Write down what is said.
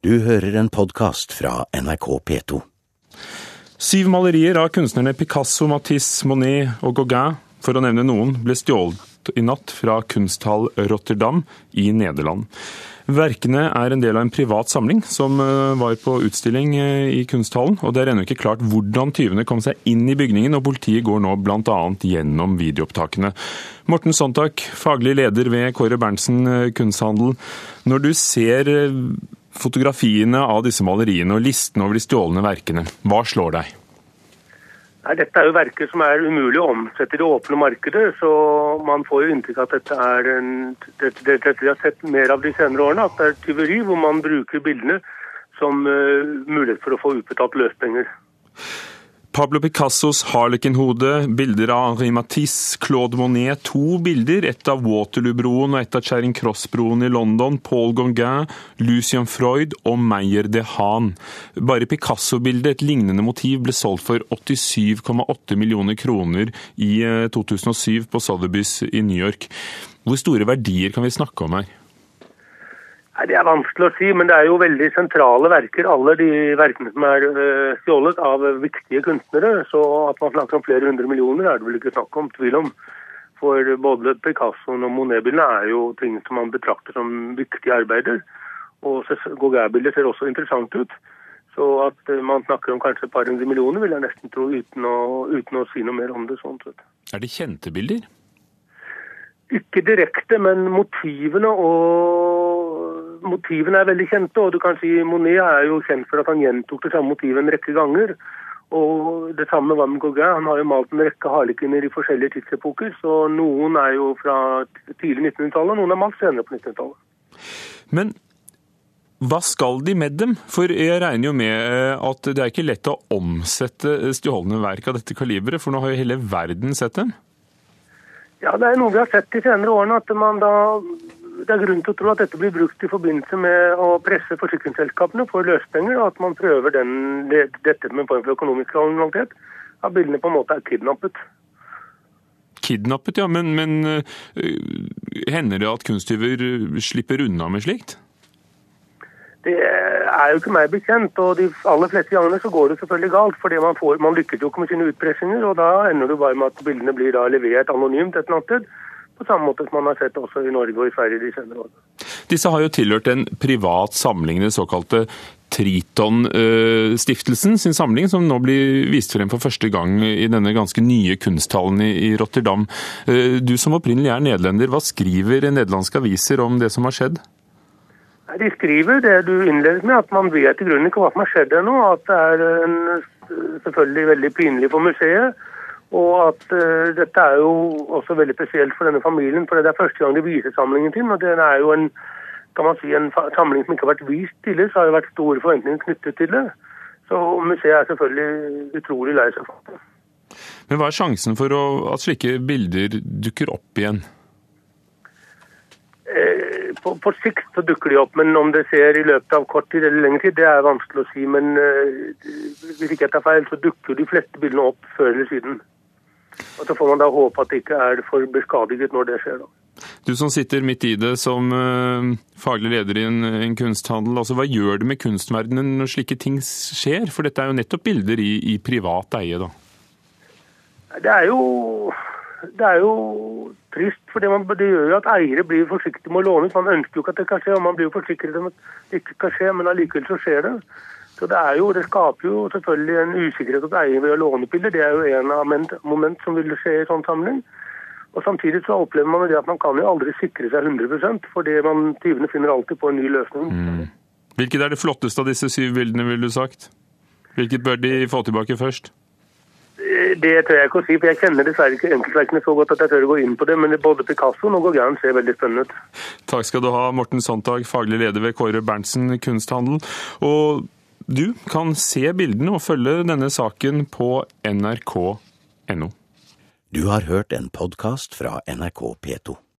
Du hører en podkast fra NRK P2. Syv malerier av kunstnerne Picasso, Matisse, Monet og Gauguin, for å nevne noen, ble stjålet i natt fra kunsthall Rotterdam i Nederland. Verkene er en del av en privat samling som eh, var på utstilling eh, i kunsthallen, og det er ennå ikke klart hvordan tyvene kom seg inn i bygningen, og politiet går nå bl.a. gjennom videoopptakene. Morten Sontak, faglig leder ved Kåre Berntsen eh, kunsthandel. Når du ser fotografiene av disse maleriene og listen over de stjålne verkene, hva slår deg? Nei, Dette er jo verker som er umulig å omsette i det åpne markedet, så man får jo inntrykk av at dette er en, dette, dette vi har sett mer av de senere årene, at det er tyveri hvor man bruker bildene som uh, mulighet for å få utbetalt løspenger. Pablo Picassos Harlequin-hode, bilder av Henri Matisse, Claude Monet, to bilder, ett av Waterloo-broen og ett av Charing Cross-broen i London, Paul Gauguin, Lucian Freud og Meyer de Haan. Bare Picasso-bildet, et lignende motiv, ble solgt for 87,8 millioner kroner i 2007 eh, på Sotheby's i New York. Hvor store verdier kan vi snakke om her? Det er vanskelig å si, men det er jo veldig sentrale verker. Alle de verkene som er uh, stjålet av viktige kunstnere. Så at man snakker om flere hundre millioner, er det vel ikke snakk om tvil om. For både Picasso og Monet-bildene er jo ting som man betrakter som viktige arbeider. Og Gauguin-bildet ser også interessant ut. Så at uh, man snakker om kanskje et par hundre millioner, vil jeg nesten tro, uten å, uten å si noe mer om det. sånn sett. Er det kjente bilder? Ikke direkte, men motivene og motivene er veldig kjente. og du kan si Monet er jo kjent for at han gjentok det samme motivet en rekke ganger. Og Det samme var med Gauguin. Han har jo malt en rekke harlekiner i forskjellige tidsepoker. Så noen er jo fra tidlig 1900-tallet, og noen er malt senere på 1900-tallet. Men hva skal de med dem? For jeg regner jo med eh, at det er ikke lett å omsette stjålne verk av dette kaliberet, for nå har jo hele verden sett dem? Ja, det er noe vi har sett de senere årene. At man da det er grunn til å tro at dette blir brukt i forbindelse med å presse forsikringsselskapene for løsepenger, og at man prøver den, det, dette med en form for økonomisk kriminalitet. At bildene på en måte er kidnappet. Kidnappet, ja. Men, men uh, hender det at kunsttyver slipper unna med slikt? Det er jo ikke meg bekjent, og de aller fleste gangene så går det selvfølgelig galt. fordi man, får, man lykkes jo ikke med sine utpressinger, og da ender det bare med at bildene blir da levert anonymt et eller annet sted. På samme måte som man har sett også i Norge og i Sverige de senere årene. Disse har jo tilhørt en privat samling, den såkalte Triton-stiftelsen sin samling, som nå blir vist frem for første gang i denne ganske nye kunsthallen i Rotterdam. Eh, du som opprinnelig er nederlender, hva skriver nederlandske aviser om det som har skjedd? De skriver det du innledet med, at man vet i grunnen ikke hva som har skjedd ennå. At det er en, selvfølgelig veldig pinlig for museet. Og at uh, dette er jo også veldig spesielt for denne familien, for det er første gang de viser samlingen sin. Og det er jo en, kan man si, en samling som ikke har vært vist tidligere, så har det vært store forventninger knyttet til det. Så museet er selvfølgelig utrolig lei seg for det. Men hva er sjansen for å, at slike bilder dukker opp igjen? Eh, på, på, sikt så dukker de opp, men om det ser i løpet av kort tid eller lengre tid, det er vanskelig å si. Men eh, hvis ikke jeg tar feil, så dukker de fleste bildene opp før eller siden. Og Så får man da håpe at det ikke er for beskadiget når det skjer. da. Du som sitter midt i det som uh, faglig leder i en, en, kunsthandel, altså hva gjør det med kunstverdenen når slike ting skjer? For dette er jo nettopp bilder i, i privat eie, da. Det er jo, det er jo trist, for det, man, det, gjør jo at eiere blir forsiktige med å låne ut. Man ønsker jo ikke at det kan skje, og man blir jo forsikret om at det ikke kan skje, men allikevel så skjer det. Så det, er jo, det skaper jo selvfølgelig en usikkerhet hos eier ved å låne piller. Det er jo en av moment som vil skje i sånn sammenheng. Og Samtidig så opplever man det at man kan jo aldri sikre seg 100% fordi man, tyvene finner alltid på en ny løsning. Mm. Hvilket er det flotteste av disse syv bildene, ville du sagt? Hvilket bør de få tilbake først? Det tør jeg ikke å si, for jeg kjenner dessverre ikke enkeltverkene så godt at jeg tør å gå inn på det. Men både Picasso og Gauguin ser veldig spennende ut. Takk skal du ha, Morten Sontag, faglig leder ved Kåre Berntsen kunsthandel. Og du kan se bildene og følge denne saken på nrk.no. Du har hørt en podkast fra NRK P2.